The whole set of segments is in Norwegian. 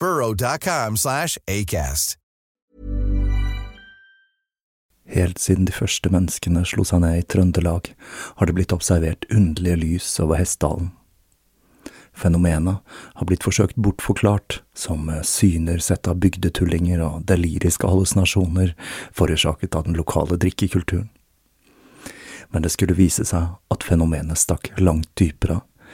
burrow.com slash ACAST. Helt siden de første menneskene slo seg ned i Trøndelag, har det blitt observert underlige lys over Hessdalen. Fenomenet har blitt forsøkt bortforklart som syner sett av bygdetullinger og deliriske hallusinasjoner forårsaket av den lokale drikkekulturen. Men det skulle vise seg at fenomenet stakk langt dypere,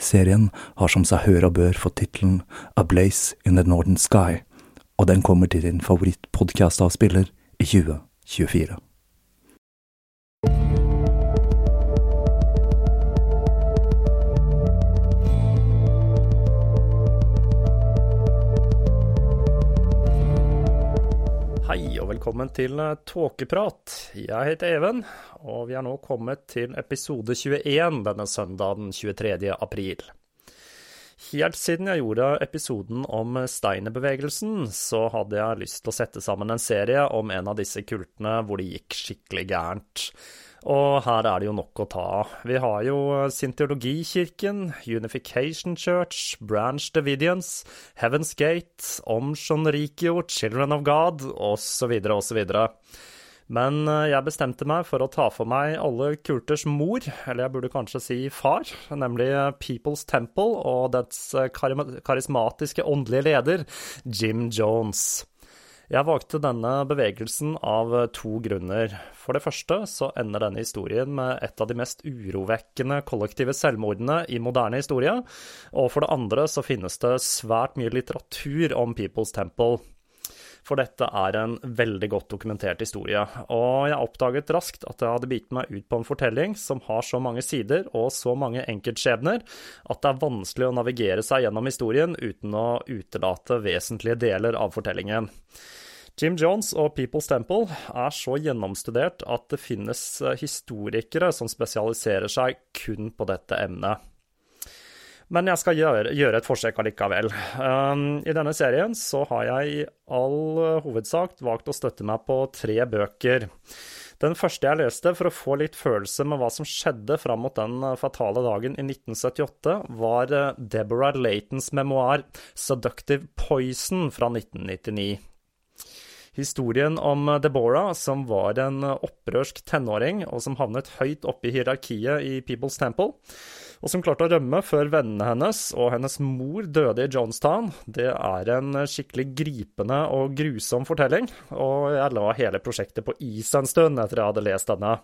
Serien har som seg hør og bør fått tittelen A Blaze in the Northern Sky, og den kommer til din favorittpodkastavspiller i 2024. velkommen til Tåkeprat. Jeg heter Even, og vi er nå kommet til episode 21 denne søndagen 23. april. Helt siden jeg gjorde episoden om Steinerbevegelsen, så hadde jeg lyst til å sette sammen en serie om en av disse kultene hvor det gikk skikkelig gærent. Og her er det jo nok å ta av. Vi har jo Scientologikirken, Unification Church, Branch Davidians, Heaven's Gate, Om Shonrikyo, Children of God, osv., osv. Men jeg bestemte meg for å ta for meg alle kulters mor, eller jeg burde kanskje si far, nemlig People's Temple og dets karismatiske åndelige leder, Jim Jones. Jeg valgte denne bevegelsen av to grunner. For det første så ender denne historien med et av de mest urovekkende kollektive selvmordene i moderne historie, og for det andre så finnes det svært mye litteratur om People's Temple. For dette er en veldig godt dokumentert historie, og jeg oppdaget raskt at jeg hadde bitt meg ut på en fortelling som har så mange sider og så mange enkeltskjebner at det er vanskelig å navigere seg gjennom historien uten å utelate vesentlige deler av fortellingen. Jim Jones og People's Temple er så gjennomstudert at det finnes historikere som spesialiserer seg kun på dette emnet. Men jeg skal gjøre, gjøre et forsøk allikevel. Um, I denne serien så har jeg i all hovedsak valgt å støtte meg på tre bøker. Den første jeg leste for å få litt følelse med hva som skjedde fram mot den fatale dagen i 1978, var Deborah Laytons memoar 'Seductive Poison' fra 1999. Historien om Deborah, som var en opprørsk tenåring, og som havnet høyt oppe i hierarkiet i People's Temple, og som klarte å rømme før vennene hennes og hennes mor døde i Jonestown, det er en skikkelig gripende og grusom fortelling, og jeg la hele prosjektet på is en stund etter jeg hadde lest denne.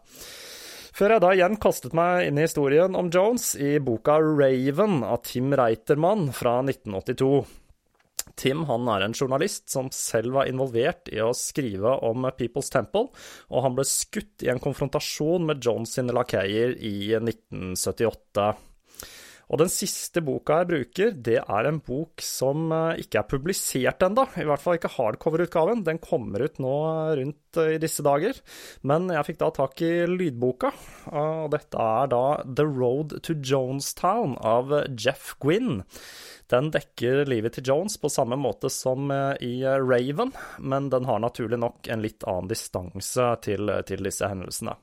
Før jeg da igjen kastet meg inn i historien om Jones i boka Raven av Tim Reitermann fra 1982. Tim han er en journalist som selv var involvert i å skrive om People's Temple, og han ble skutt i en konfrontasjon med Jones sine lakeier i 1978. Og den siste boka jeg bruker, det er en bok som eh, ikke er publisert ennå. I hvert fall ikke hardcover-utgaven. Den kommer ut nå rundt eh, i disse dager. Men jeg fikk da tak i lydboka, og dette er da The Road to Jonestown av Jeff Gwynn. Den dekker livet til Jones på samme måte som eh, i Raven, men den har naturlig nok en litt annen distanse til, til disse hendelsene.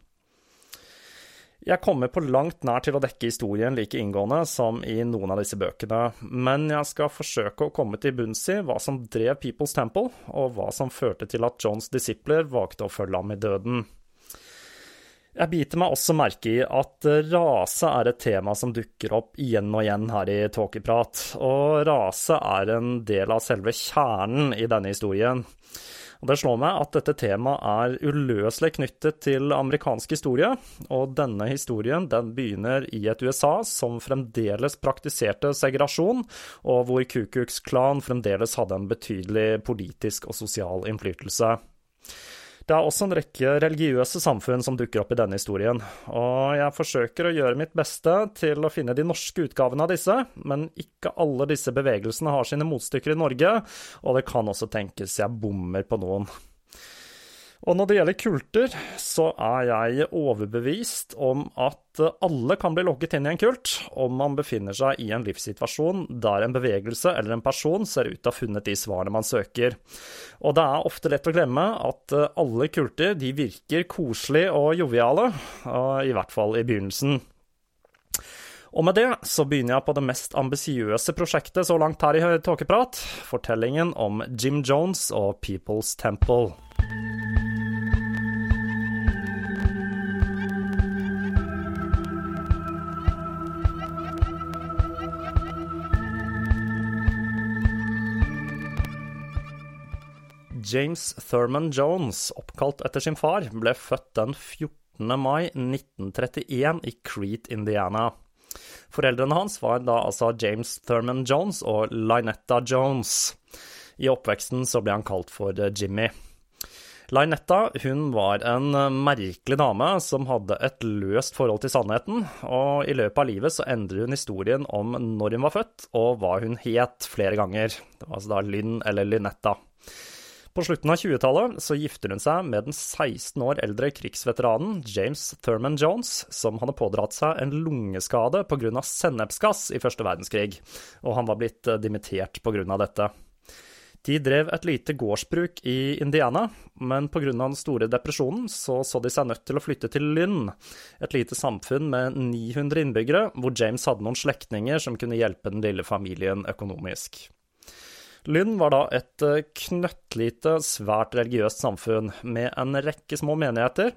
Jeg kommer på langt nær til å dekke historien like inngående som i noen av disse bøkene, men jeg skal forsøke å komme til bunns i hva som drev People's Temple, og hva som førte til at Johns disipler valgte å følge ham i døden. Jeg biter meg også merke i at rase er et tema som dukker opp igjen og igjen her i Tåkeprat, og rase er en del av selve kjernen i denne historien. Og Det slår meg at dette temaet er uløselig knyttet til amerikansk historie, og denne historien den begynner i et USA som fremdeles praktiserte segregasjon, og hvor Ku Klux Klan fremdeles hadde en betydelig politisk og sosial innflytelse. Det er også en rekke religiøse samfunn som dukker opp i denne historien, og jeg forsøker å gjøre mitt beste til å finne de norske utgavene av disse, men ikke alle disse bevegelsene har sine motstykker i Norge, og det kan også tenkes jeg bommer på noen. Og når det gjelder kulter, så er jeg overbevist om at alle kan bli lokket inn i en kult om man befinner seg i en livssituasjon der en bevegelse eller en person ser ut til å ha funnet de svarene man søker. Og det er ofte lett å glemme at alle kulter de virker koselige og joviale, i hvert fall i begynnelsen. Og med det så begynner jeg på det mest ambisiøse prosjektet så langt her i Tåkeprat, fortellingen om Jim Jones og People's Temple. James Thurman Jones, oppkalt etter sin far, ble født den 14. mai 1931 i Crete, Indiana. Foreldrene hans var da altså James Thurman Jones og Lynetta Jones. I oppveksten så ble han kalt for Jimmy. Lynetta hun var en merkelig dame som hadde et løst forhold til sannheten, og i løpet av livet så endrer hun historien om når hun var født og hva hun het flere ganger. Det var altså da Lynn eller Lynetta. På slutten av 20-tallet så gifter hun seg med den 16 år eldre krigsveteranen James Thurman Jones, som hadde pådratt seg en lungeskade pga. sennepsgass i første verdenskrig, og han var blitt eh, dimittert pga. dette. De drev et lite gårdsbruk i Indiana, men pga. den store depresjonen så så de seg nødt til å flytte til Lynn, et lite samfunn med 900 innbyggere, hvor James hadde noen slektninger som kunne hjelpe den lille familien økonomisk. Lynn var da et eh, knøttlite, svært religiøst samfunn med en rekke små menigheter,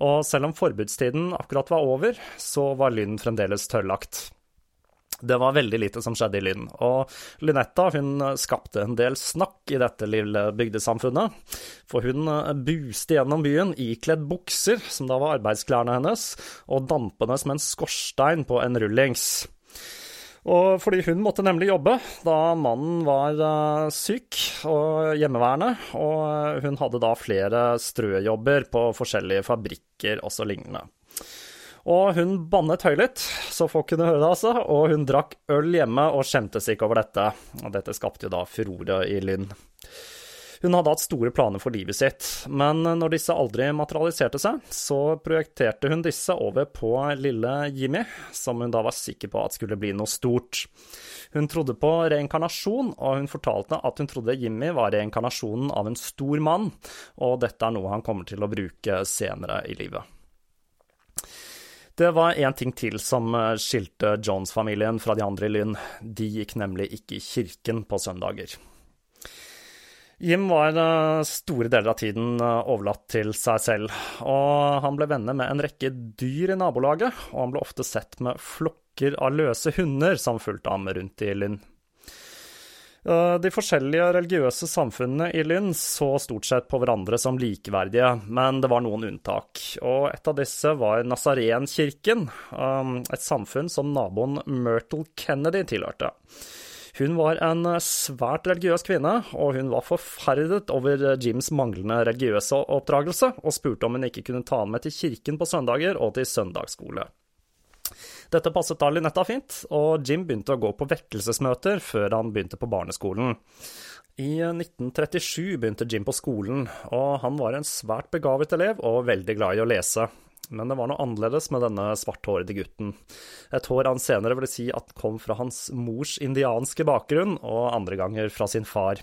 og selv om forbudstiden akkurat var over, så var Lynn fremdeles tørrlagt. Det var veldig lite som skjedde i Lynn, og Lynetta hun skapte en del snakk i dette lille bygdesamfunnet. For hun eh, buste gjennom byen ikledd bukser, som da var arbeidsklærne hennes, og dampende som en skorstein på en rullings. Og fordi hun måtte nemlig jobbe da mannen var uh, syk og hjemmeværende, og hun hadde da flere strøjobber på forskjellige fabrikker også lignende. Og hun bannet høylytt, så folk kunne høre det, altså, og hun drakk øl hjemme og skjemtes ikke over dette. Og dette skapte jo da furore i Lynn. Hun hadde hatt store planer for livet sitt, men når disse aldri materialiserte seg, så projekterte hun disse over på lille Jimmy, som hun da var sikker på at skulle bli noe stort. Hun trodde på reinkarnasjon, og hun fortalte at hun trodde Jimmy var reinkarnasjonen av en stor mann, og dette er noe han kommer til å bruke senere i livet. Det var én ting til som skilte Jones-familien fra de andre i Lynn. De gikk nemlig ikke i kirken på søndager. Jim var eh, store deler av tiden eh, overlatt til seg selv, og han ble venner med en rekke dyr i nabolaget, og han ble ofte sett med flokker av løse hunder som fulgte ham rundt i Lynn. Eh, de forskjellige religiøse samfunnene i Lynn så stort sett på hverandre som likeverdige, men det var noen unntak, og et av disse var Nazarenkirken, et samfunn som naboen Myrtle Kennedy tilhørte. Hun var en svært religiøs kvinne, og hun var forferdet over Jims manglende religiøse oppdragelse, og spurte om hun ikke kunne ta ham med til kirken på søndager og til søndagsskole. Dette passet da Linetta fint, og Jim begynte å gå på vekkelsesmøter før han begynte på barneskolen. I 1937 begynte Jim på skolen, og han var en svært begavet elev og veldig glad i å lese. Men det var noe annerledes med denne svarthårede gutten. Et hår han senere ville si at kom fra hans mors indianske bakgrunn, og andre ganger fra sin far.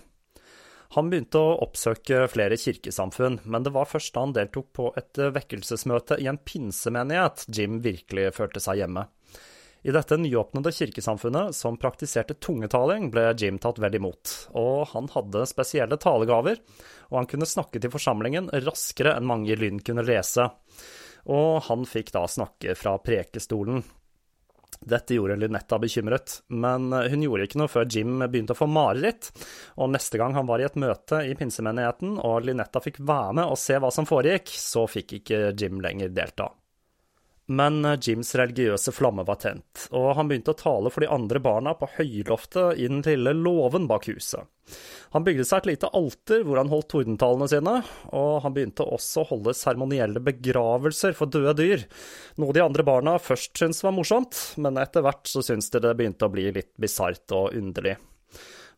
Han begynte å oppsøke flere kirkesamfunn, men det var først da han deltok på et vekkelsesmøte i en pinsemenighet Jim virkelig følte seg hjemme. I dette nyåpnede kirkesamfunnet, som praktiserte tungetaling, ble Jim tatt vel imot, og han hadde spesielle talegaver, og han kunne snakke til forsamlingen raskere enn mange i Lynn kunne lese, og han fikk da snakke fra prekestolen. Dette gjorde Lynetta bekymret, men hun gjorde ikke noe før Jim begynte å få mareritt, og neste gang han var i et møte i pinsemenigheten og Lynetta fikk være med og se hva som foregikk, så fikk ikke Jim lenger delta. Men eh, Jims religiøse flamme var tent, og han begynte å tale for de andre barna på høyloftet i den lille låven bak huset. Han bygde seg et lite alter hvor han holdt tordentalene sine, og han begynte også å holde seremonielle begravelser for døde dyr, noe de andre barna først syntes var morsomt, men etter hvert så syntes de det begynte å bli litt bisart og underlig.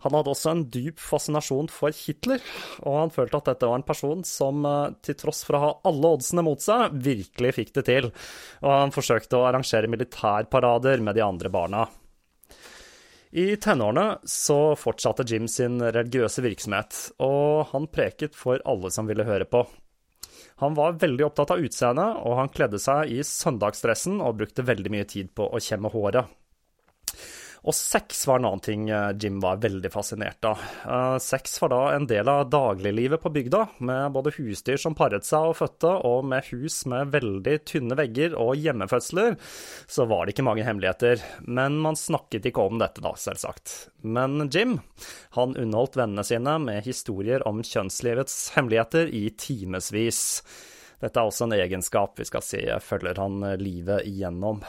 Han hadde også en dyp fascinasjon for Hitler, og han følte at dette var en person som, eh, til tross for å ha alle oddsene mot seg, virkelig fikk det til, og han forsøkte å arrangere militærparader med de andre barna. I tenårene så fortsatte Jim sin religiøse virksomhet, og han preket for alle som ville høre på. Han var veldig opptatt av utseendet, og han kledde seg i søndagsdressen og brukte veldig mye tid på å kjemme håret. Og sex var en annen ting eh, Jim var veldig fascinert av. Uh, sex var da en del av dagliglivet på bygda, med både husdyr som paret seg og fødte, og med hus med veldig tynne vegger og hjemmefødsler, så var det ikke mange hemmeligheter. Men man snakket ikke om dette da, selvsagt. Men Jim, han underholdt vennene sine med historier om kjønnslivets hemmeligheter i timevis. Dette er også en egenskap vi skal si følger han livet igjennom.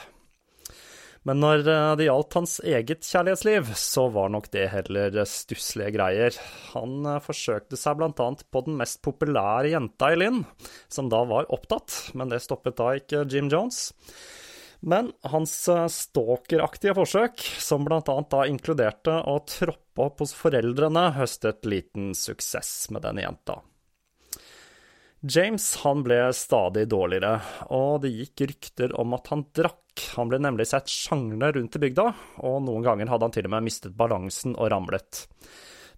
Men når eh, det gjaldt hans eget kjærlighetsliv, så var nok det heller stusslige greier. Han eh, forsøkte seg annet på den mest populære jenta i Linn, som da var opptatt, men det stoppet da ikke Jim Jones. Men hans eh, stalkeraktige forsøk, som annet da inkluderte å troppe opp hos foreldrene, høstet liten suksess med denne jenta. James han ble stadig dårligere, og det gikk rykter om at han drakk. Han ble nemlig sett sjanglende rundt i bygda, og noen ganger hadde han til og med mistet balansen og ramlet.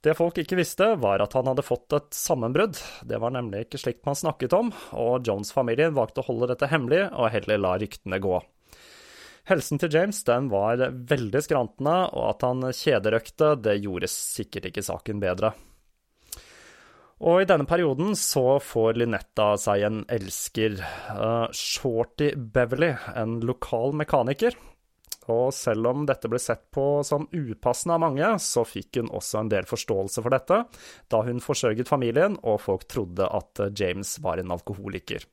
Det folk ikke visste, var at han hadde fått et sammenbrudd. Det var nemlig ikke slikt man snakket om, og Jones-familien valgte å holde dette hemmelig og heller la ryktene gå. Helsen til James den var veldig skrantende, og at han kjederøkte, det gjorde sikkert ikke saken bedre. Og i denne perioden så får Linetta seg en elsker, uh, Shorty Beverly, en lokal mekaniker. Og selv om dette ble sett på som upassende av mange, så fikk hun også en del forståelse for dette, da hun forsørget familien og folk trodde at James var en alkoholiker.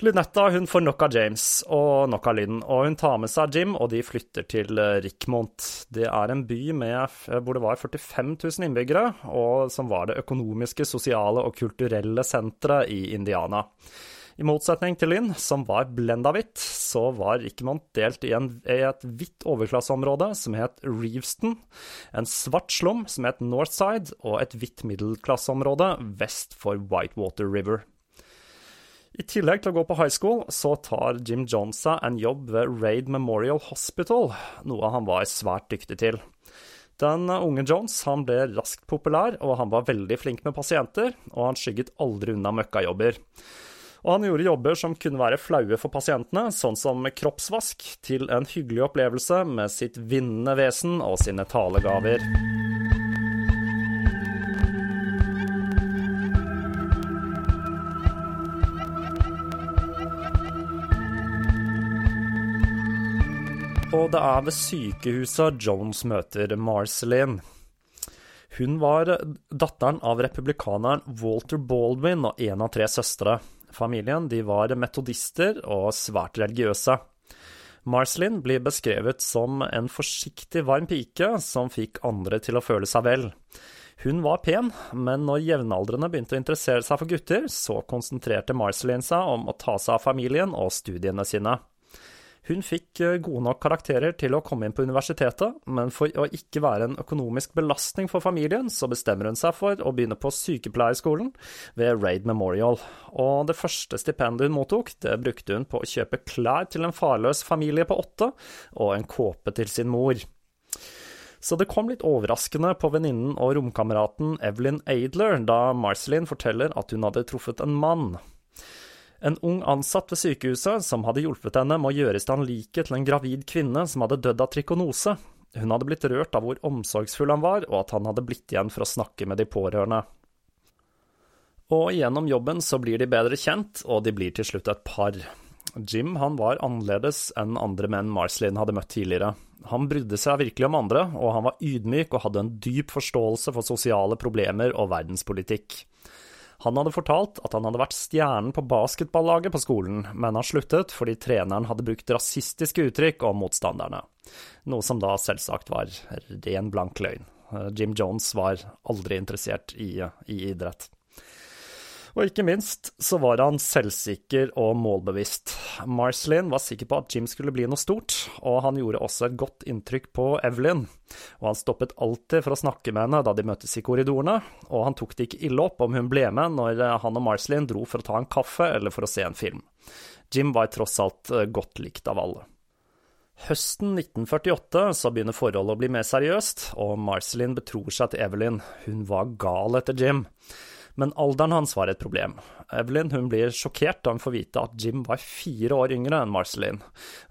Lunetta hun får nok av James og nok av Lynn, og hun tar med seg Jim, og de flytter til eh, Rickmont. Det er en by med, hvor det var 45 000 innbyggere, og som var det økonomiske, sosiale og kulturelle senteret i Indiana. I motsetning til Lynn, som var blenda hvitt, så var Rickmont delt i, en, i et hvitt overklasseområde som het Reeveston, en svart slum som het Northside, og et hvitt middelklasseområde vest for Whitewater River. I tillegg til å gå på high school, så tar Jim Jones en jobb ved Raid Memorial Hospital, noe han var svært dyktig til. Den unge Jones han ble raskt populær, og han var veldig flink med pasienter, og han skygget aldri unna møkkajobber. Og han gjorde jobber som kunne være flaue for pasientene, sånn som kroppsvask, til en hyggelig opplevelse med sitt vinnende vesen og sine talegaver. Og det er ved sykehuset Jones møter Marceline. Hun var datteren av republikaneren Walter Baldwin og en av tre søstre. Familien de var metodister og svært religiøse. Marcelin blir beskrevet som en forsiktig, varm pike som fikk andre til å føle seg vel. Hun var pen, men når jevnaldrende begynte å interessere seg for gutter, så konsentrerte Marcelin seg om å ta seg av familien og studiene sine. Hun fikk eh, gode nok karakterer til å komme inn på universitetet, men for å ikke være en økonomisk belastning for familien, så bestemmer hun seg for å begynne på sykepleierskolen ved Raid Memorial. Og det første stipendet hun mottok, det brukte hun på å kjøpe klær til en farløs familie på åtte, og en kåpe til sin mor. Så det kom litt overraskende på venninnen og romkameraten Evelyn Adler da Marceline forteller at hun hadde truffet en mann. En ung ansatt ved sykehuset som hadde hjulpet henne med å gjøre i stand liket til en gravid kvinne som hadde dødd av trikonose. Hun hadde blitt rørt av hvor omsorgsfull han var, og at han hadde blitt igjen for å snakke med de pårørende. Og gjennom jobben så blir de bedre kjent, og de blir til slutt et par. Jim han var annerledes enn andre menn Marcelin hadde møtt tidligere. Han brydde seg virkelig om andre, og han var ydmyk og hadde en dyp forståelse for sosiale problemer og verdenspolitikk. Han hadde fortalt at han hadde vært stjernen på basketballaget på skolen, men han sluttet fordi treneren hadde brukt rasistiske uttrykk om motstanderne, noe som da selvsagt var ren blank løgn. Jim Jones var aldri interessert i, i idrett. Og ikke minst så var han selvsikker og målbevisst. Marcelin var sikker på at Jim skulle bli noe stort, og han gjorde også et godt inntrykk på Evelyn. Og han stoppet alltid for å snakke med henne da de møttes i korridorene, og han tok det ikke ille opp om hun ble med når han og Marcelin dro for å ta en kaffe eller for å se en film. Jim var tross alt eh, godt likt av alle. Høsten 1948 så begynner forholdet å bli mer seriøst, og Marcelin betror seg til Evelyn. Hun var gal etter Jim men alderen hans var et problem. Evelyn hun blir sjokkert da hun får vite at Jim var fire år yngre enn Marceline,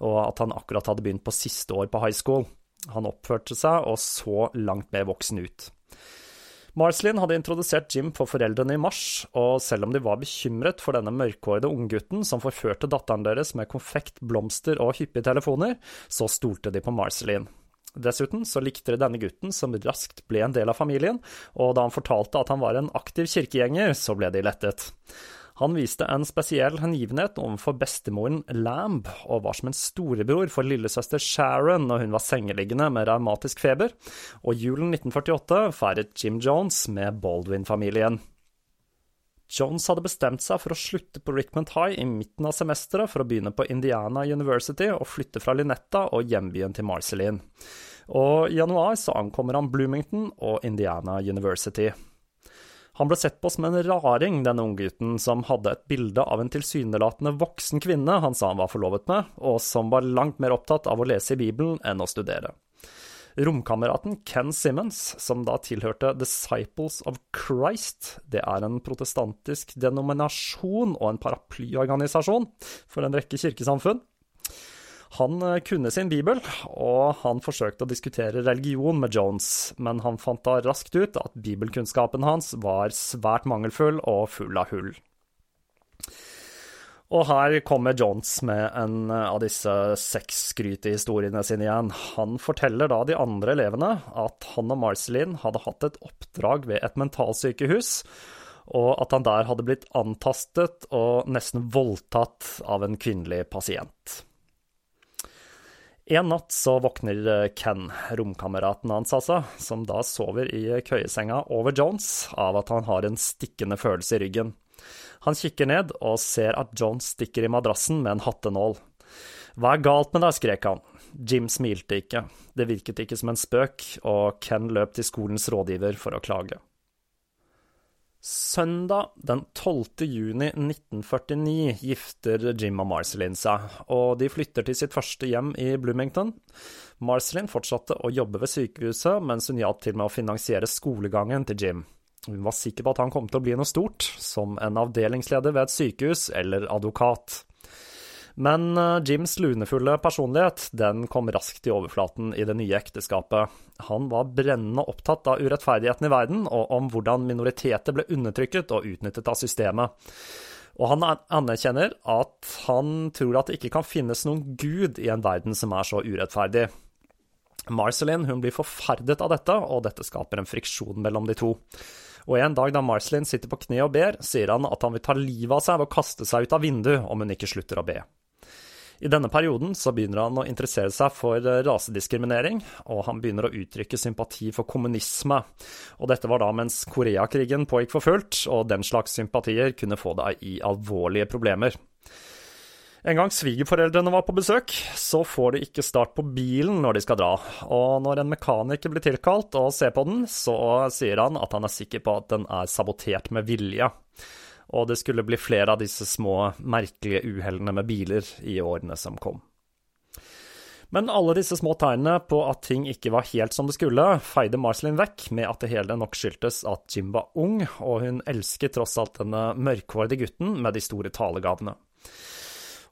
og at han akkurat hadde begynt på siste år på high school. Han oppførte seg og så langt mer voksen ut. Marceline hadde introdusert Jim for foreldrene i mars, og selv om de var bekymret for denne mørkhårede unggutten som forførte datteren deres med konfekt, blomster og hyppige telefoner, så stolte de på Marceline. Dessuten så likte de denne gutten, som raskt ble en del av familien, og da han fortalte at han var en aktiv kirkegjenger, så ble de lettet. Han viste en spesiell hengivenhet overfor bestemoren Lamb, og var som en storebror for lillesøster Sharon når hun var sengeliggende med revmatisk feber, og julen 1948 feiret Jim Jones med Baldwin-familien. Jones hadde bestemt seg for å slutte på Rickmond High i midten av semesteret for å begynne på Indiana University og flytte fra Lynetta og hjembyen til Marceline. Og i januar så ankommer han Bloomington og Indiana University. Han ble sett på som en raring, denne unggutten, som hadde et bilde av en tilsynelatende voksen kvinne han sa han var forlovet med, og som var langt mer opptatt av å lese i Bibelen enn å studere. Romkameraten Ken Simmons, som da tilhørte Disciples of Christ, det er en protestantisk denominasjon og en paraplyorganisasjon for en rekke kirkesamfunn. Han eh, kunne sin bibel, og han forsøkte å diskutere religion med Jones, men han fant da raskt ut at bibelkunnskapen hans var svært mangelfull og full av hull. Og her kommer Jones med en av disse sexskrytehistoriene sine igjen. Han forteller da de andre elevene at han og Marceline hadde hatt et oppdrag ved et mentalsykehus, og at han der hadde blitt antastet og nesten voldtatt av en kvinnelig pasient. En natt så våkner Ken, romkameraten hans altså, som da sover i køyesenga over Jones, av at han har en stikkende følelse i ryggen. Han kikker ned og ser at John stikker i madrassen med en hattenål. Hva er galt med deg, skrek han. Jim smilte ikke, det virket ikke som en spøk, og Ken løp til skolens rådgiver for å klage. Søndag den 12. juni 1949 gifter Jim og Marceline seg, og de flytter til sitt første hjem i Bloomington. Marceline fortsatte å jobbe ved sykehuset, mens hun hjalp til med å finansiere skolegangen til Jim. Hun var sikker på at han kom til å bli noe stort, som en avdelingsleder ved et sykehus eller advokat. Men eh, Jims lunefulle personlighet den kom raskt i overflaten i det nye ekteskapet. Han var brennende opptatt av urettferdigheten i verden, og om hvordan minoriteter ble undertrykket og utnyttet av systemet. Og han anerkjenner at han tror at det ikke kan finnes noen gud i en verden som er så urettferdig. Marceline hun blir forferdet av dette, og dette skaper en friksjon mellom de to. Og en dag da Marcelin sitter på kne og ber, sier han at han vil ta livet av seg ved å kaste seg ut av vinduet om hun ikke slutter å be. I denne perioden så begynner han å interessere seg for rasediskriminering, og han begynner å uttrykke sympati for kommunisme. Og dette var da mens Koreakrigen pågikk for fullt, og den slags sympatier kunne få deg i alvorlige problemer. En gang svigerforeldrene var på besøk, så får de ikke start på bilen når de skal dra, og når en mekaniker blir tilkalt og ser på den, så sier han at han er sikker på at den er sabotert med vilje. Og det skulle bli flere av disse små, merkelige uhellene med biler i årene som kom. Men alle disse små tegnene på at ting ikke var helt som det skulle, feide Marcelin vekk med at det hele nok skyldtes at Jim var ung, og hun elsket tross alt denne mørkhårede gutten med de store talegavene.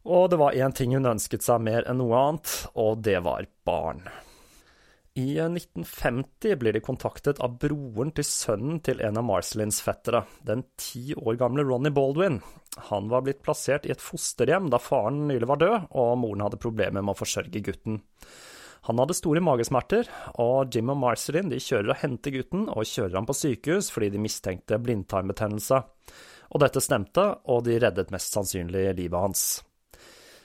Og det var én ting hun ønsket seg mer enn noe annet, og det var barn. I 1950 blir de kontaktet av broren til sønnen til en av Marcelins fettere, den ti år gamle Ronny Baldwin. Han var blitt plassert i et fosterhjem da faren nylig var død, og moren hadde problemer med å forsørge gutten. Han hadde store magesmerter, og Jim og Marcelin kjører og henter gutten og kjører ham på sykehus fordi de mistenkte blindtarmbetennelse. Og dette stemte, og de reddet mest sannsynlig livet hans.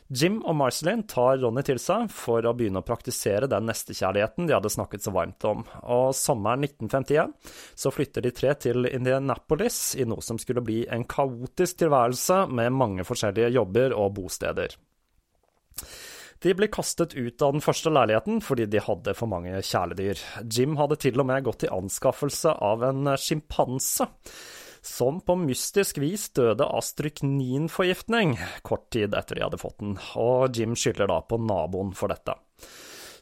Jim og Marcelin tar Ronny til seg for å begynne å praktisere den nestekjærligheten de hadde snakket så varmt om, og sommeren 1951 så flytter de tre til Indianapolis i noe som skulle bli en kaotisk tilværelse med mange forskjellige jobber og bosteder. De blir kastet ut av den første leiligheten fordi de hadde for mange kjæledyr. Jim hadde til og med gått til anskaffelse av en sjimpanse som på mystisk vis døde av strykninforgiftning kort tid etter de hadde fått den, og Jim skylder da på naboen for dette.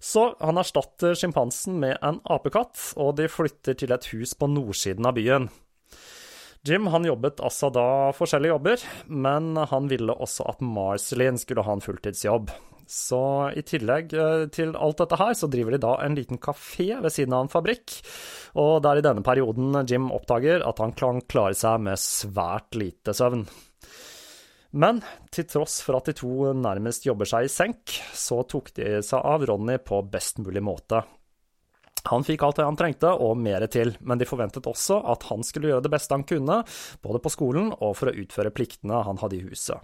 Så han erstatter sjimpansen med en apekatt, og de flytter til et hus på nordsiden av byen. Jim han jobbet altså da forskjellige jobber, men han ville også at Marceline skulle ha en fulltidsjobb. Så i tillegg eh, til alt dette her, så driver de da en liten kafé ved siden av en fabrikk. Og det er i denne perioden Jim oppdager at han kan klare seg med svært lite søvn. Men til tross for at de to nærmest jobber seg i senk, så tok de seg av Ronny på best mulig måte. Han fikk alt det han trengte, og mer til, men de forventet også at han skulle gjøre det beste han kunne, både på skolen og for å utføre pliktene han hadde i huset.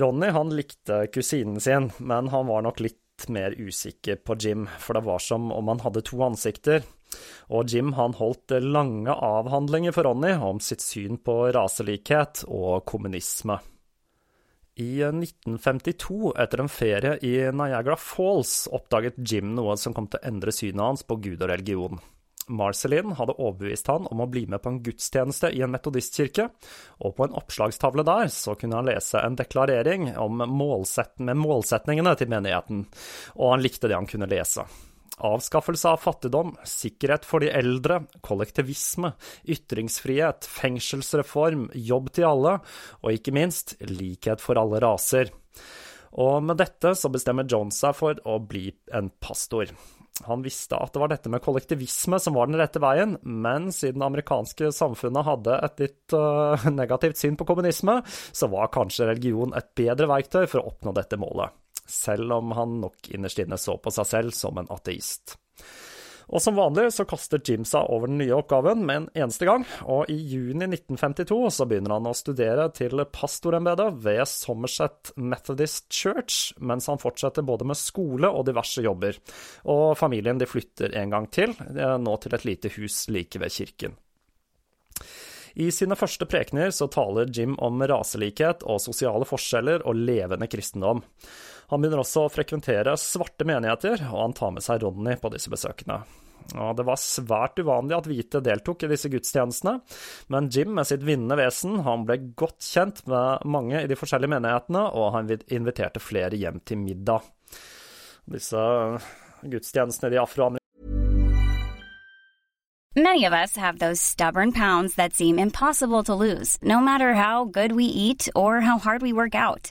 Ronny han likte kusinen sin, men han var nok litt mer usikker på Jim, for det var som om han hadde to ansikter. Og Jim han holdt lange avhandlinger for Ronny om sitt syn på raselikhet og kommunisme. I 1952, etter en ferie i Niagara Falls, oppdaget Jim noe som kom til å endre synet hans på Gud og religion. Marcelin hadde overbevist han om å bli med på en gudstjeneste i en metodistkirke, og på en oppslagstavle der så kunne han lese en deklarering målset med målsetningene til menigheten, og han likte det han kunne lese. Avskaffelse av fattigdom, sikkerhet for de eldre, kollektivisme, ytringsfrihet, fengselsreform, jobb til alle, og ikke minst likhet for alle raser. Og med dette så bestemmer John seg for å bli en pastor. Han visste at det var dette med kollektivisme som var den rette veien, men siden det amerikanske samfunnet hadde et litt uh, negativt syn på kommunisme, så var kanskje religion et bedre verktøy for å oppnå dette målet, selv om han nok innerst inne så på seg selv som en ateist. Og som vanlig så kaster Jim seg over den nye oppgaven med en eneste gang, og i juni 1952 så begynner han å studere til pastorembedet ved Somerset Methodist Church, mens han fortsetter både med skole og diverse jobber. Og familien de flytter en gang til, eh, nå til et lite hus like ved kirken. I sine første prekener så taler Jim om raselikhet og sosiale forskjeller og levende kristendom. Han begynner også å frekventere svarte menigheter, og han tar med seg Ronny på disse besøkene. Og det var svært uvanlig at hvite deltok i disse gudstjenestene, men Jim med sitt vinnende vesen han ble godt kjent med mange i de forskjellige menighetene, og han inviterte flere hjem til middag. Disse gudstjenestene i afroamerikanske Many of us have those stubborn pounds that seem impossible to lose, no matter how good we eat or how hard we work out.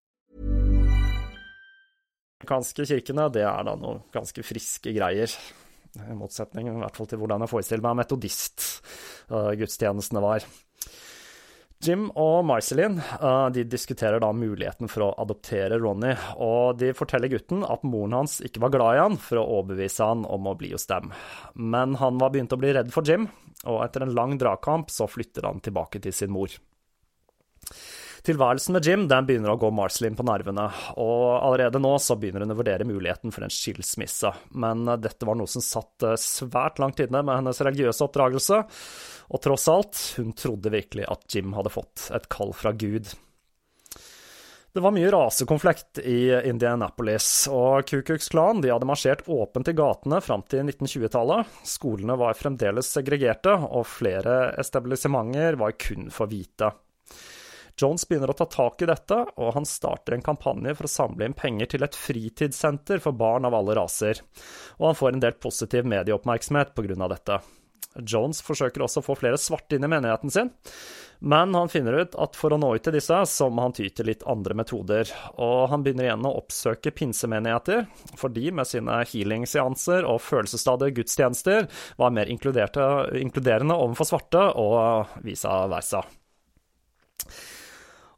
Amerikanske kirkene, det er da noe ganske friske greier. I motsetning i hvert fall til hvordan jeg forestiller meg metodist-gudstjenestene var. Jim og Marceline de diskuterer da muligheten for å adoptere Ronny, og de forteller gutten at moren hans ikke var glad i han for å overbevise han om å bli hos dem. Men han var begynt å bli redd for Jim, og etter en lang dragkamp så flytter han tilbake til sin mor. Tilværelsen med Jim den begynner å gå Marceline på nervene, og allerede nå så begynner hun å vurdere muligheten for en skilsmisse. Men dette var noe som satt svært langt inne med hennes religiøse oppdragelse, og tross alt, hun trodde virkelig at Jim hadde fått et kall fra Gud. Det var mye rasekonflikt i Indianapolis, og Ku Klux Klan hadde marsjert åpent i gatene fram til 1920-tallet. Skolene var fremdeles segregerte, og flere establissementer var kun for hvite. Jones begynner å ta tak i dette, og han starter en kampanje for å samle inn penger til et fritidssenter for barn av alle raser, og han får en del positiv medieoppmerksomhet pga. dette. Jones forsøker også å få flere svarte inn i menigheten sin, men han finner ut at for å nå ut til disse, så må han ty til litt andre metoder, og han begynner igjen å oppsøke pinsemenigheter, for de med sine healing-seanser og følelsesstadige gudstjenester var mer inkluderende overfor svarte og vice versa.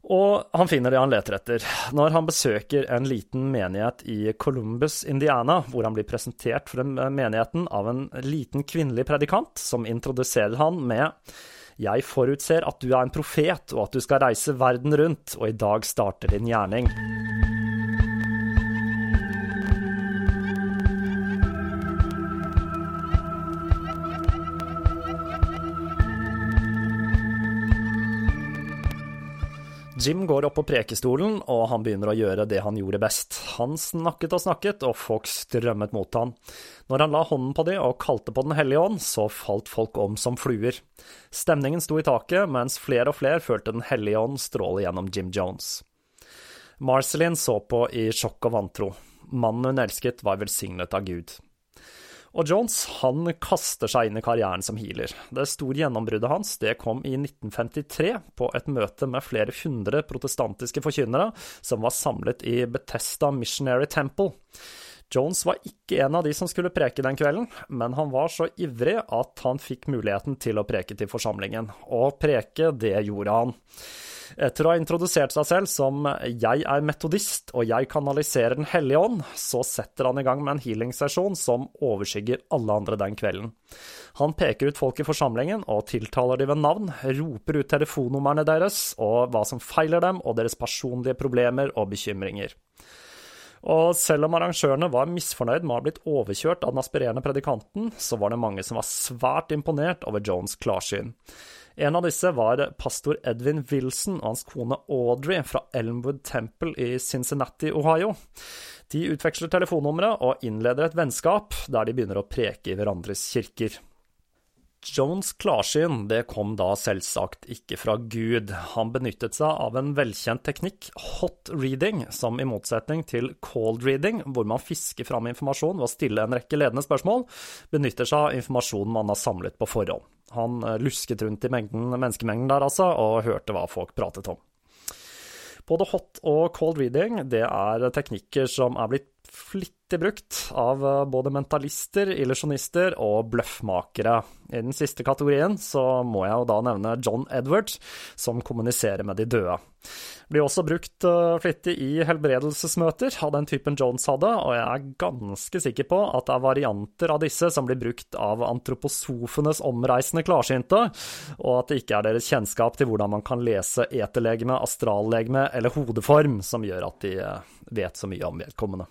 Og han finner det han leter etter, når han besøker en liten menighet i Columbus, Indiana, hvor han blir presentert for menigheten av en liten kvinnelig predikant, som introduserer han med Jeg forutser at du er en profet, og at du skal reise verden rundt, og i dag starter din gjerning. Jim går opp på prekestolen, og han begynner å gjøre det han gjorde best. Han snakket og snakket, og folk strømmet mot han. Når han la hånden på de og kalte på Den hellige ånd, så falt folk om som fluer. Stemningen sto i taket, mens flere og flere følte Den hellige ånd stråle gjennom Jim Jones. Marceline så på i sjokk og vantro. Mannen hun elsket, var velsignet av Gud. Og Jones han kaster seg inn i karrieren som healer. Det store gjennombruddet hans det kom i 1953, på et møte med flere hundre protestantiske forkynnere som var samlet i Bethesda Missionary Temple. Jones var ikke en av de som skulle preke den kvelden, men han var så ivrig at han fikk muligheten til å preke til forsamlingen. Og preke, det gjorde han. Etter å ha introdusert seg selv som 'jeg er metodist og jeg kanaliserer Den hellige ånd', så setter han i gang med en healingsesjon som overskygger alle andre den kvelden. Han peker ut folk i forsamlingen og tiltaler dem ved navn, roper ut telefonnumrene deres og hva som feiler dem, og deres personlige problemer og bekymringer. Og selv om arrangørene var misfornøyd med å ha blitt overkjørt av den aspirerende predikanten, så var det mange som var svært imponert over Jones' klarsyn. En av disse var pastor Edwin Wilson og hans kone Audrey fra Elmwood Temple i Cincinnati, Ohio. De utveksler telefonnumre og innleder et vennskap der de begynner å preke i hverandres kirker. Jones' klarsyn det kom da selvsagt ikke fra Gud. Han benyttet seg av en velkjent teknikk, hot reading, som i motsetning til cold reading, hvor man fisker fram informasjon ved å stille en rekke ledende spørsmål, benytter seg av informasjonen man har samlet på forhånd. Han eh, lusket rundt i mengden, menneskemengden der, altså, og hørte hva folk pratet om. Både hot og cold reading det er teknikker som er blitt flittig brukt av både mentalister, illusjonister og bløffmakere. I den siste kategorien så må jeg jo da nevne John Edwards, som kommuniserer med de døde. Blir også brukt uh, flittig i helbredelsesmøter av den typen Jones hadde, og jeg er ganske sikker på at det er varianter av disse som blir brukt av antroposofenes omreisende klarsynte, og at det ikke er deres kjennskap til hvordan man kan lese eterlegeme, astrallegeme eller hodeform som gjør at de uh, vet så mye om vedkommende.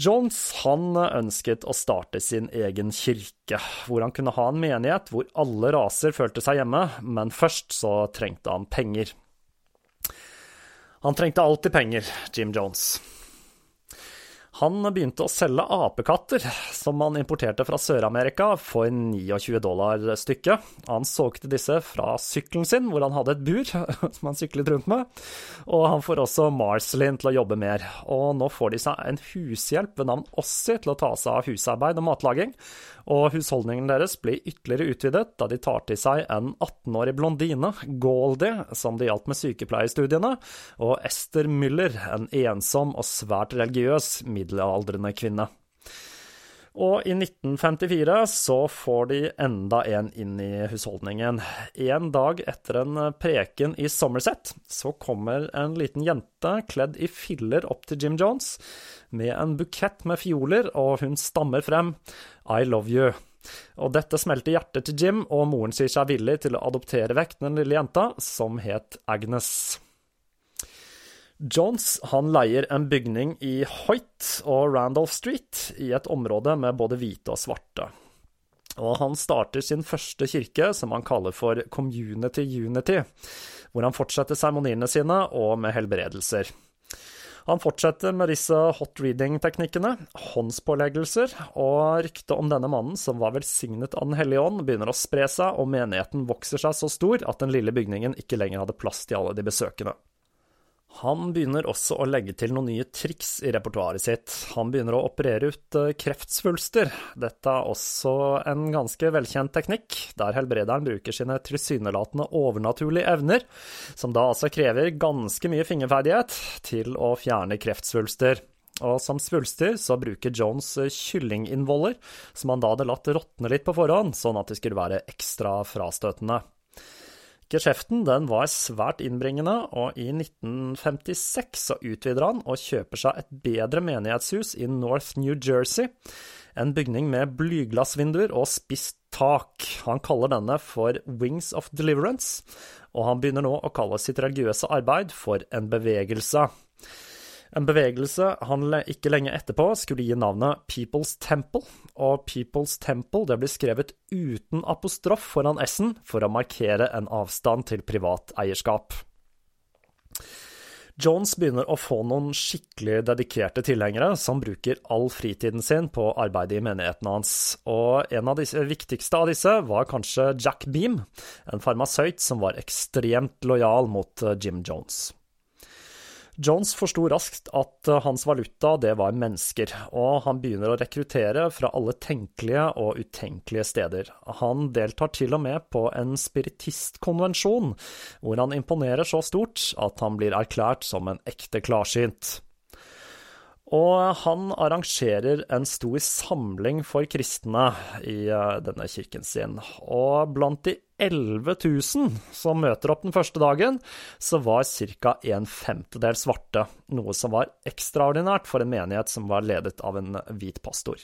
Jones han ønsket å starte sin egen kirke, hvor han kunne ha en menighet hvor alle raser følte seg hjemme, men først så trengte han penger. Han trengte alltid penger, Jim Jones. Han begynte å selge apekatter som han importerte fra Sør-Amerika for 29 dollar stykket. Han solgte disse fra sykkelen sin, hvor han hadde et bur som han syklet rundt med. Og han får også Marcelin til å jobbe mer. Og nå får de seg en hushjelp ved navn Ossi til å ta seg av husarbeid og matlaging og husholdningen deres blir ytterligere utvidet da de tar til seg en 18-årig blondine, Goldie, som det gjaldt med sykepleierstudiene, og Esther Müller, en ensom og svært religiøs middelaldrende kvinne. Og i 1954 så får de enda en inn i husholdningen. En dag etter en preken i Somerset så kommer en liten jente kledd i filler opp til Jim Jones med en bukett med fioler, og hun stammer frem I love you. Og dette smelter hjertet til Jim, og moren sier seg villig til å adoptere vekk den lille jenta, som het Agnes. Jones han leier en bygning i Hoyt og Randolph Street, i et område med både hvite og svarte. Og han starter sin første kirke, som han kaller for Community Unity, hvor han fortsetter seremoniene sine og med helbredelser. Han fortsetter med disse hot reading-teknikkene, håndspåleggelser, og ryktet om denne mannen, som var velsignet av Den hellige ånd, begynner å spre seg, og menigheten vokser seg så stor at den lille bygningen ikke lenger hadde plass til alle de besøkende. Han begynner også å legge til noen nye triks i repertoaret sitt. Han begynner å operere ut eh, kreftsvulster. Dette er også en ganske velkjent teknikk, der helbrederen bruker sine tilsynelatende overnaturlige evner, som da altså krever ganske mye fingerferdighet, til å fjerne kreftsvulster. Og som svulster så bruker Jones eh, kyllinginnvoller, som han da hadde latt råtne litt på forhånd, sånn at de skulle være ekstra frastøtende. Geskjeften den var svært innbringende, og i 1956 så utvider han og kjøper seg et bedre menighetshus i North New Jersey. En bygning med blyglassvinduer og spisst tak. Han kaller denne for Wings of Deliverance, og han begynner nå å kalle sitt religiøse arbeid for en bevegelse. En bevegelse han ikke lenge etterpå skulle gi navnet People's Temple, og People's Temple det blir skrevet uten apostrof foran S-en for å markere en avstand til privat eierskap. Jones begynner å få noen skikkelig dedikerte tilhengere som bruker all fritiden sin på arbeidet i menigheten hans, og en av de viktigste av disse var kanskje Jack Beam, en farmasøyt som var ekstremt lojal mot Jim Jones. Jones forsto raskt at eh, hans valuta, det var mennesker, og han begynner å rekruttere fra alle tenkelige og utenkelige steder. Han deltar til og med på en spiritistkonvensjon, hvor han imponerer så stort at han blir erklært som en ekte klarsynt. Og han arrangerer en stor samling for kristne i eh, denne kirken sin. Og blant de 11 000 som møter opp den første dagen, så var ca. en femtedel svarte, noe som var ekstraordinært for en menighet som var ledet av en hvit pastor.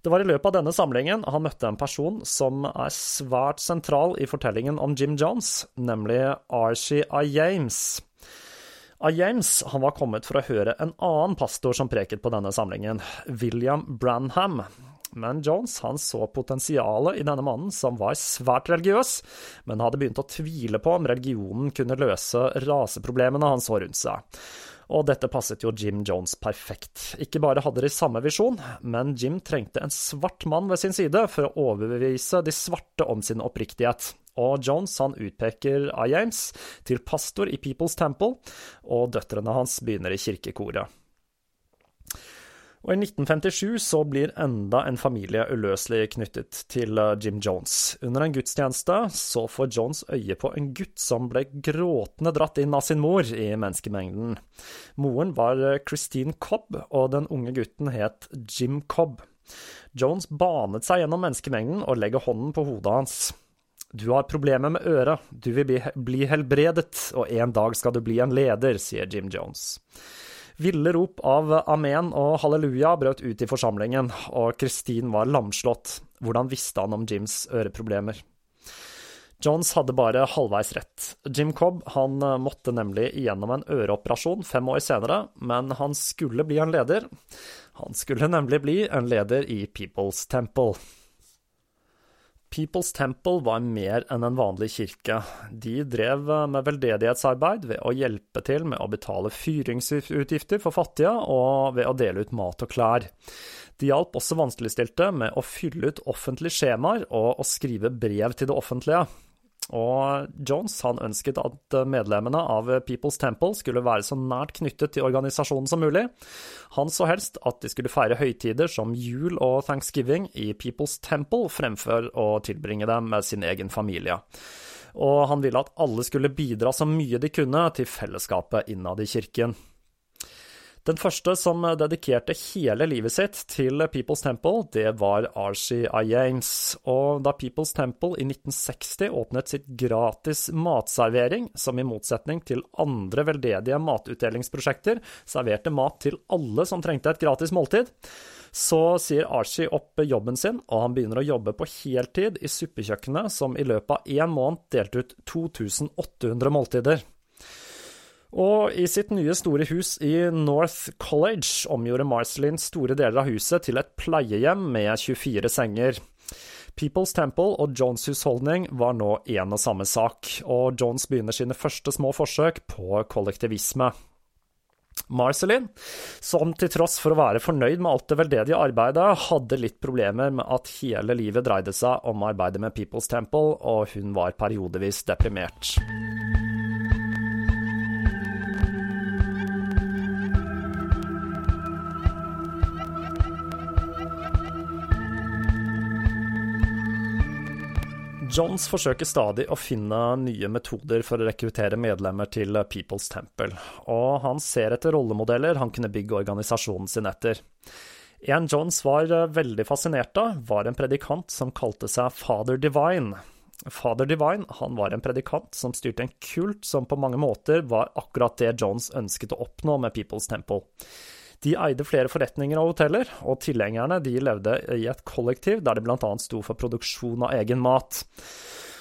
Det var i løpet av denne samlingen han møtte en person som er svært sentral i fortellingen om Jim Jones, nemlig Archie A. James. A. James han var kommet for å høre en annen pastor som preket på denne samlingen, William Branham. Men Jones han så potensialet i denne mannen, som var svært religiøs, men hadde begynt å tvile på om religionen kunne løse raseproblemene han så rundt seg. Og dette passet jo Jim Jones perfekt. Ikke bare hadde de samme visjon, men Jim trengte en svart mann ved sin side for å overbevise de svarte om sin oppriktighet og Jones han utpeker A. James til pastor i People's Temple, og døtrene hans begynner i kirkekoret. Og I 1957 så blir enda en familie uløselig knyttet til eh, Jim Jones. Under en gudstjeneste så får Jones øye på en gutt som ble gråtende dratt inn av sin mor i menneskemengden. Moren var eh, Christine Cobb, og den unge gutten het Jim Cobb. Jones banet seg gjennom menneskemengden og legger hånden på hodet hans. Du har problemer med øret, du vil bli helbredet, og en dag skal du bli en leder, sier Jim Jones. Ville rop av amen og halleluja brøt ut i forsamlingen, og Kristin var lamslått. Hvordan visste han om Jims øreproblemer? Jones hadde bare halvveis rett. Jim Cobb han måtte nemlig igjennom en øreoperasjon fem år senere, men han skulle bli en leder. Han skulle nemlig bli en leder i People's Temple. People's Temple var mer enn en vanlig kirke. De drev med veldedighetsarbeid ved å hjelpe til med å betale fyringsutgifter for fattige, og ved å dele ut mat og klær. De hjalp også vanskeligstilte med å fylle ut offentlige skjemaer og å skrive brev til det offentlige. Og Jones han ønsket at medlemmene av People's Temple skulle være så nært knyttet til organisasjonen som mulig. Han så helst at de skulle feire høytider som jul og thanksgiving i People's Temple, fremfor å tilbringe dem med sin egen familie. Og han ville at alle skulle bidra så mye de kunne til fellesskapet innad i kirken. Den første som dedikerte hele livet sitt til People's Temple, det var Archie Ayames. Og da People's Temple i 1960 åpnet sitt gratis matservering, som i motsetning til andre veldedige matutdelingsprosjekter serverte mat til alle som trengte et gratis måltid, så sier Archie opp jobben sin, og han begynner å jobbe på heltid i suppekjøkkenet, som i løpet av én måned delte ut 2800 måltider. Og i sitt nye store hus i North College omgjorde Marcelin store deler av huset til et pleiehjem med 24 senger. People's Temple og Jones' husholdning var nå én og samme sak, og Jones begynner sine første små forsøk på kollektivisme. Marcelin, som til tross for å være fornøyd med alt det veldedige arbeidet, hadde litt problemer med at hele livet dreide seg om arbeidet med People's Temple, og hun var periodevis deprimert. Johns forsøker stadig å finne nye metoder for å rekruttere medlemmer til People's Temple, og han ser etter rollemodeller han kunne bygge organisasjonen sin etter. En Johns var veldig fascinert av, var en predikant som kalte seg Father Divine. Father Divine han var en predikant som styrte en kult som på mange måter var akkurat det Jones ønsket å oppnå med People's Temple. De eide flere forretninger og hoteller, og tilhengerne de levde i et kollektiv der de bl.a. sto for produksjon av egen mat.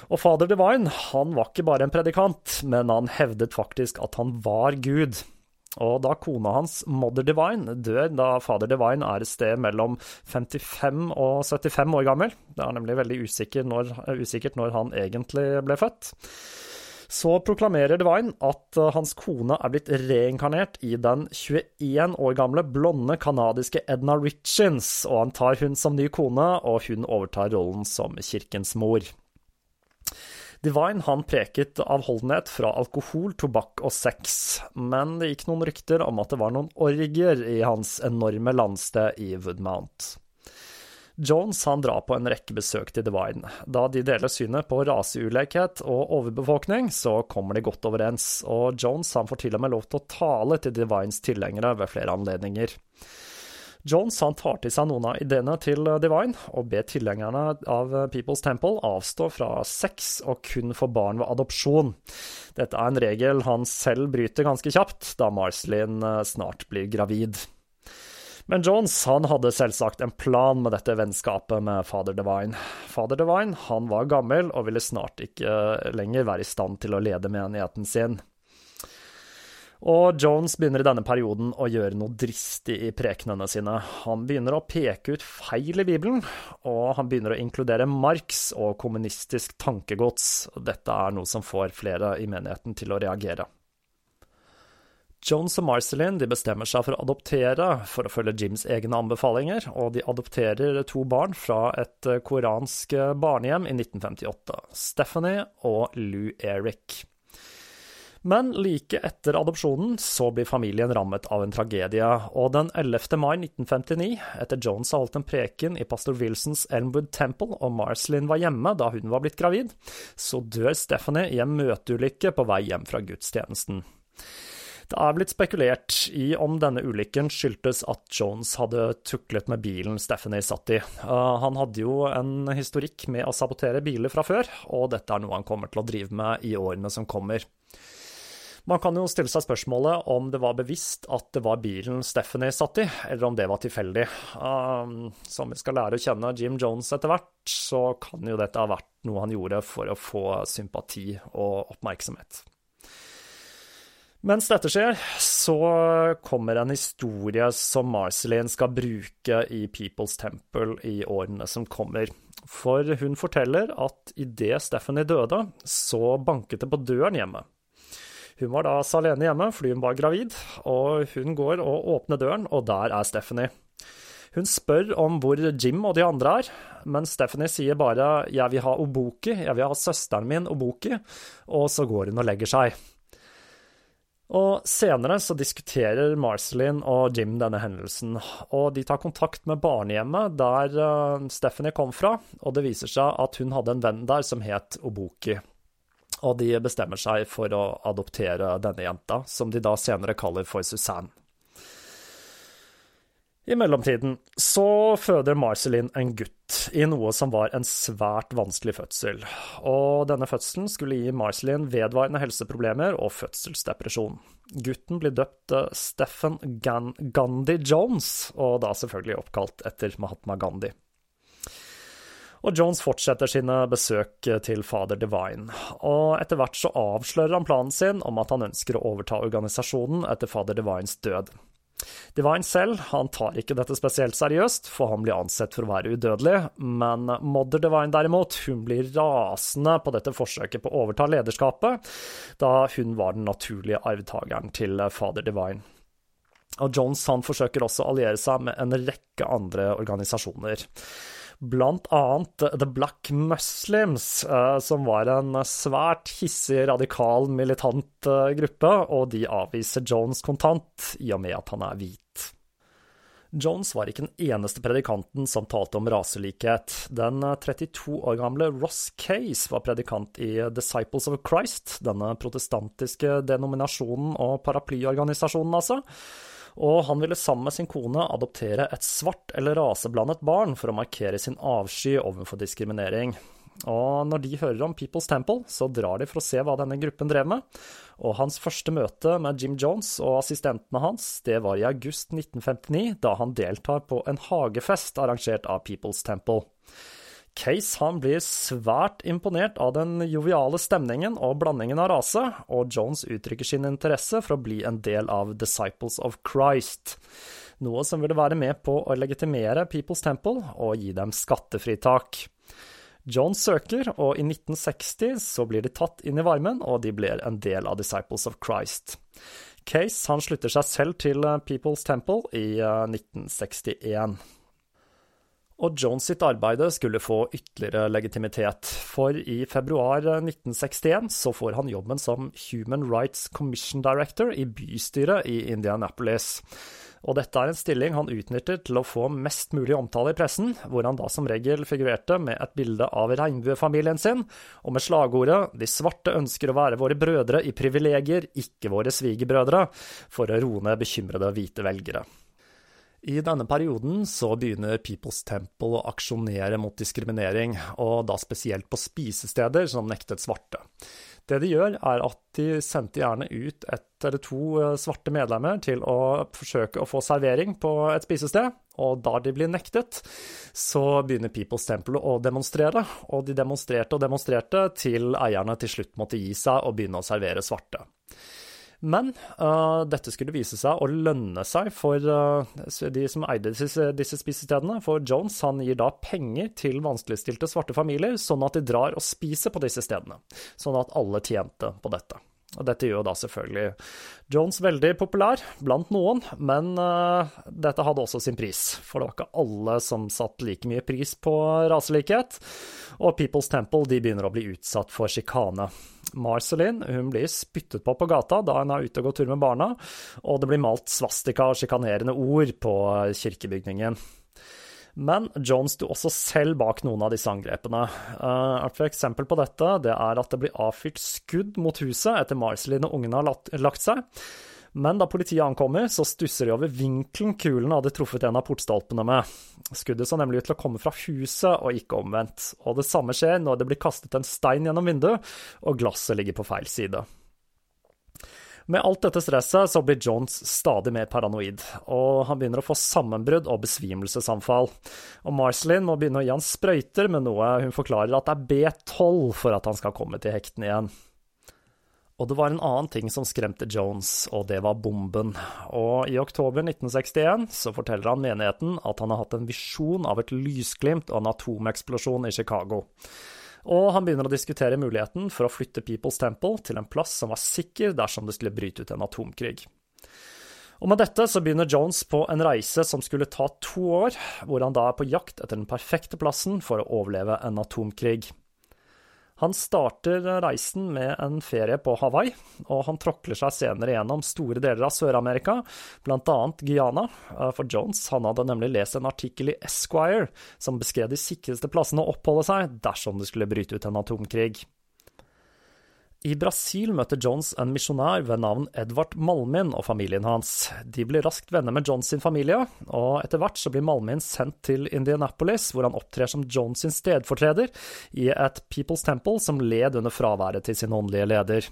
Og Fader Divine han var ikke bare en predikant, men han hevdet faktisk at han var Gud. Og da kona hans, Mother Divine, dør da fader Divine er et sted mellom 55 og 75 år gammel, det er nemlig veldig usikkert når, usikkert når han egentlig ble født, så proklamerer Divine at eh, hans kone er blitt reinkarnert i den 21 år gamle blonde canadiske Edna Richins, og han tar hun som ny kone, og hun overtar rollen som kirkens mor. Divine han preket avholdenhet fra alkohol, tobakk og sex, men det gikk noen rykter om at det var noen orgier i hans enorme landsted i Woodmount. Jones han drar på en rekke besøk til Divine. Da de deler synet på raseulikhet og overbefolkning, så kommer de godt overens, og Jones han får til og med lov til å tale til Divines tilhengere ved flere anledninger. Jones han tar til seg noen av ideene til Divine, og ber tilhengerne av People's Temple avstå fra sex og kun få barn ved adopsjon. Dette er en regel han selv bryter ganske kjapt, da Marcelin eh, snart blir gravid. Men Jones han hadde selvsagt en plan med dette vennskapet med Father Divine. Father Divine han var gammel og ville snart ikke lenger være i stand til å lede menigheten sin. Og Jones begynner i denne perioden å gjøre noe dristig i prekenene sine. Han begynner å peke ut feil i Bibelen, og han begynner å inkludere Marx og kommunistisk tankegods. Dette er noe som får flere i menigheten til å reagere. Jones og Marcelin bestemmer seg for å adoptere for å følge Jims egne anbefalinger, og de adopterer to barn fra et koransk barnehjem i 1958, Stephanie og Lou Eric. Men like etter adopsjonen så blir familien rammet av en tragedie, og den 11. mai 1959, etter Jones har holdt en preken i pastor Wilsons Elmwood Temple og Marcelin var hjemme da hun var blitt gravid, så dør Stephanie i en møteulykke på vei hjem fra gudstjenesten. Det er blitt spekulert i om denne ulykken skyldtes at Jones hadde tuklet med bilen Stephanie satt i. Uh, han hadde jo en historikk med å sabotere biler fra før, og dette er noe han kommer til å drive med i årene som kommer. Man kan jo stille seg spørsmålet om det var bevisst at det var bilen Stephanie satt i, eller om det var tilfeldig. Um, som vi skal lære å kjenne Jim Jones etter hvert, så kan jo dette ha vært noe han gjorde for å få sympati og oppmerksomhet. Mens dette skjer, så kommer en historie som Marceline skal bruke i People's Temple i årene som kommer. For hun forteller at idet Stephanie døde, så banket det på døren hjemme. Hun var da alene hjemme fordi hun var gravid, og hun går og åpner døren, og der er Stephanie. Hun spør om hvor Jim og de andre er, men Stephanie sier bare 'jeg vil ha Oboki, jeg vil ha søsteren min Oboki', og så går hun og legger seg. Og senere så diskuterer Marceline og Jim denne hendelsen, og de tar kontakt med barnehjemmet der uh, Stephanie kom fra, og det viser seg at hun hadde en venn der som het Oboki og de bestemmer seg for å adoptere denne jenta, som de da senere kaller for Suzanne. I mellomtiden så føder Marcelin en gutt i noe som var en svært vanskelig fødsel, og denne fødselen skulle gi Marcelin vedvarende helseproblemer og fødselsdepresjon. Gutten blir døpt Stephen Gandhi Jones, og da selvfølgelig oppkalt etter Mahatma Gandhi og Jones fortsetter sine besøk til fader Divine, og etter hvert så avslører han planen sin om at han ønsker å overta organisasjonen etter fader Divines død. Divine selv. Han tar ikke dette spesielt seriøst, for han blir ansett for å være udødelig, men Mother Divine derimot, hun blir rasende på dette forsøket på å overta lederskapet, da hun var den naturlige arvtakeren til fader Divine. Og Jones han forsøker også å alliere seg med en rekke andre organisasjoner blant annet The Black Muslims, eh, som var en svært hissig, radikal, militant eh, gruppe, og de avviser Jones kontant, i og med at han er hvit. Jones var ikke den eneste predikanten som talte om raselikhet. Den 32 år gamle Ross Case var predikant i Disciples of Christ, denne protestantiske denominasjonen og paraplyorganisasjonen, altså og han ville sammen med sin kone adoptere et svart eller raseblandet barn for å markere sin avsky overfor diskriminering. Og når de hører om People's Temple, så drar de for å se hva denne gruppen drev med. Og hans første møte med Jim Jones og assistentene hans, det var i august 1959, da han deltar på en hagefest arrangert av People's Temple. Case han blir svært imponert av den joviale stemningen og blandingen av rase, og Jones uttrykker sin interesse for å bli en del av Disciples of Christ, noe som ville være med på å legitimere People's Temple og gi dem skattefritak. Jones søker, og i 1960 så blir de tatt inn i varmen, og de blir en del av Disciples of Christ. Case han slutter seg selv til People's Temple i 1961 eh, og Jones sitt arbeid skulle få ytterligere legitimitet, for i februar 1961 så får han jobben som Human Rights Commission Director i bystyret i Indianapolis. Og dette er en stilling han utnytter til å få mest mulig omtale i pressen, hvor han da som regel figurerte med et bilde av regnbuefamilien sin, og med slagordet 'De svarte ønsker å være våre brødre i privilegier, ikke våre svigerbrødre', for å roe ned bekymrede hvite velgere. I denne perioden så begynner People's Temple å aksjonere mot diskriminering, og da spesielt på spisesteder som nektet svarte. Det de gjør, er at de sendte gjerne ut ett eller to eh, svarte medlemmer til å forsøke å få servering på et spisested, og da de blir nektet, så begynner People's Temple å demonstrere, og de demonstrerte og demonstrerte til eierne til slutt måtte gi seg og begynne å servere svarte. Men uh, dette skulle vise seg å lønne seg for uh, de som eide disse, disse, spisestedene. For Jones han gir da penger til vanskeligstilte svarte familier, sånn at de drar og spiser på disse stedene. Sånn at alle tjente på dette. Og dette gjør da selvfølgelig Jones veldig populær blant noen, men uh, dette hadde også sin pris. For det var ikke alle som satte like mye pris på raselikhet, og People's Temple de begynner å bli utsatt for sjikane. Marceline hun blir spyttet på på gata da hun er ute og går tur med barna, og det blir malt svastika og sjikanerende ord på kirkebygningen. Men Jones sto også selv bak noen av disse angrepene. Uh, et eksempel på dette det er at det blir avfyrt skudd mot huset etter Marceline og ungene har lagt seg. Men da politiet ankommer, så stusser de over vinkelen kulen hadde truffet en av portstolpene med. Skuddet så nemlig ut til å komme fra huset, og ikke omvendt. Og det samme skjer når det blir kastet en stein gjennom vinduet, og glasset ligger på feil side. Med alt dette stresset så blir Jones stadig mer paranoid, og han begynner å få sammenbrudd og besvimelsesanfall. Og Marceline må begynne å gi han sprøyter med noe hun forklarer at det er B12 for at han skal komme til hektene igjen. Og det var en annen ting som skremte Jones, og det var bomben. Og i oktober 1961 så forteller han menigheten at han har hatt en visjon av et lysglimt og en atomeksplosjon i Chicago og han begynner å diskutere muligheten for å flytte People's Temple til en plass som var sikker dersom det skulle bryte ut en atomkrig. Og Med dette så begynner Jones på en reise som skulle ta to år, hvor han da er på jakt etter den perfekte plassen for å overleve en atomkrig. Han starter reisen med en ferie på Hawaii, og han tråkler seg senere gjennom store deler av Sør-Amerika, bl.a. Guyana, eh, for Jones han hadde nemlig lest en artikkel i Esquire som beskrev de sikreste plassene å oppholde seg dersom det skulle bryte ut en atomkrig. I Brasil møter Jones en misjonær ved navn Edvard Malmin og familien hans. De blir raskt venner med Jones sin familie, og etter hvert så blir Malmin sendt til Indianapolis, hvor han opptrer som Jones sin stedfortreder i et People's Temple som led under fraværet til sin åndelige leder.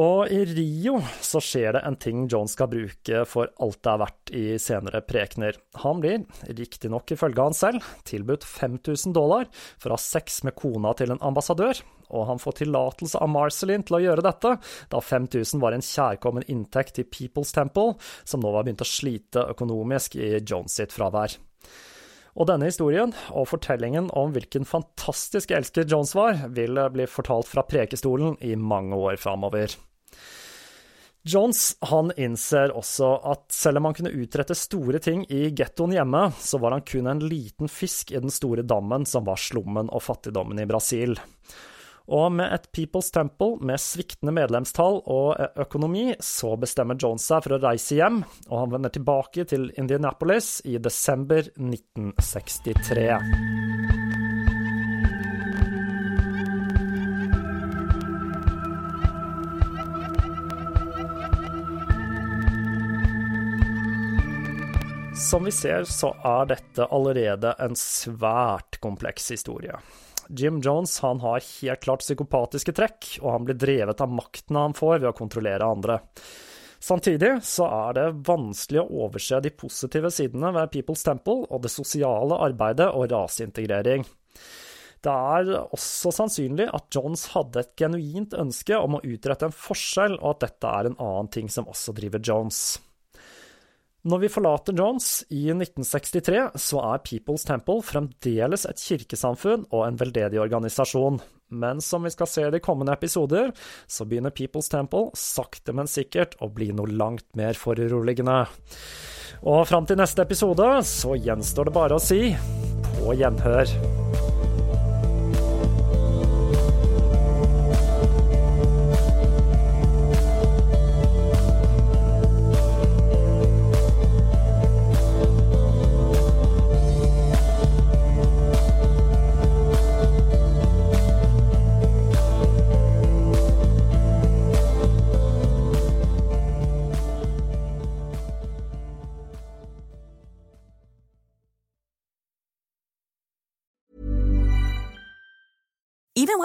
Og i Rio så skjer det en ting Jones skal bruke for alt det er verdt i senere prekener. Han blir, riktignok ifølge han selv, tilbudt 5000 dollar for å ha sex med kona til en ambassadør, og han får tillatelse av Marceline til å gjøre dette, da 5000 var en kjærkommen inntekt til People's Temple, som nå var begynt å slite økonomisk i Jones sitt fravær. Og denne historien, og fortellingen om hvilken fantastisk elsker Jones var, vil bli fortalt fra prekestolen i mange år framover. Jones han innser også at selv om han kunne utrette store ting i gettoen hjemme, så var han kun en liten fisk i den store dammen som var slummen og fattigdommen i Brasil. Og med et People's Temple med sviktende medlemstall og økonomi, så bestemmer Jones seg for å reise hjem, og han vender tilbake til Indianapolis i desember 1963. Som vi ser, så er dette allerede en svært kompleks historie. Jim Jones han har helt klart psykopatiske trekk, og han blir drevet av makten han får ved å kontrollere andre. Samtidig så er det vanskelig å overse de positive sidene ved People's Temple og det sosiale arbeidet og raseintegrering. Det er også sannsynlig at Jones hadde et genuint ønske om å utrette en forskjell, og at dette er en annen ting som også driver Jones. Når vi forlater Jones i 1963, så er People's Temple fremdeles et kirkesamfunn og en veldedig organisasjon. Men som vi skal se i de kommende episoder, så begynner People's Temple sakte, men sikkert å bli noe langt mer foruroligende. Og fram til neste episode så gjenstår det bare å si på gjenhør.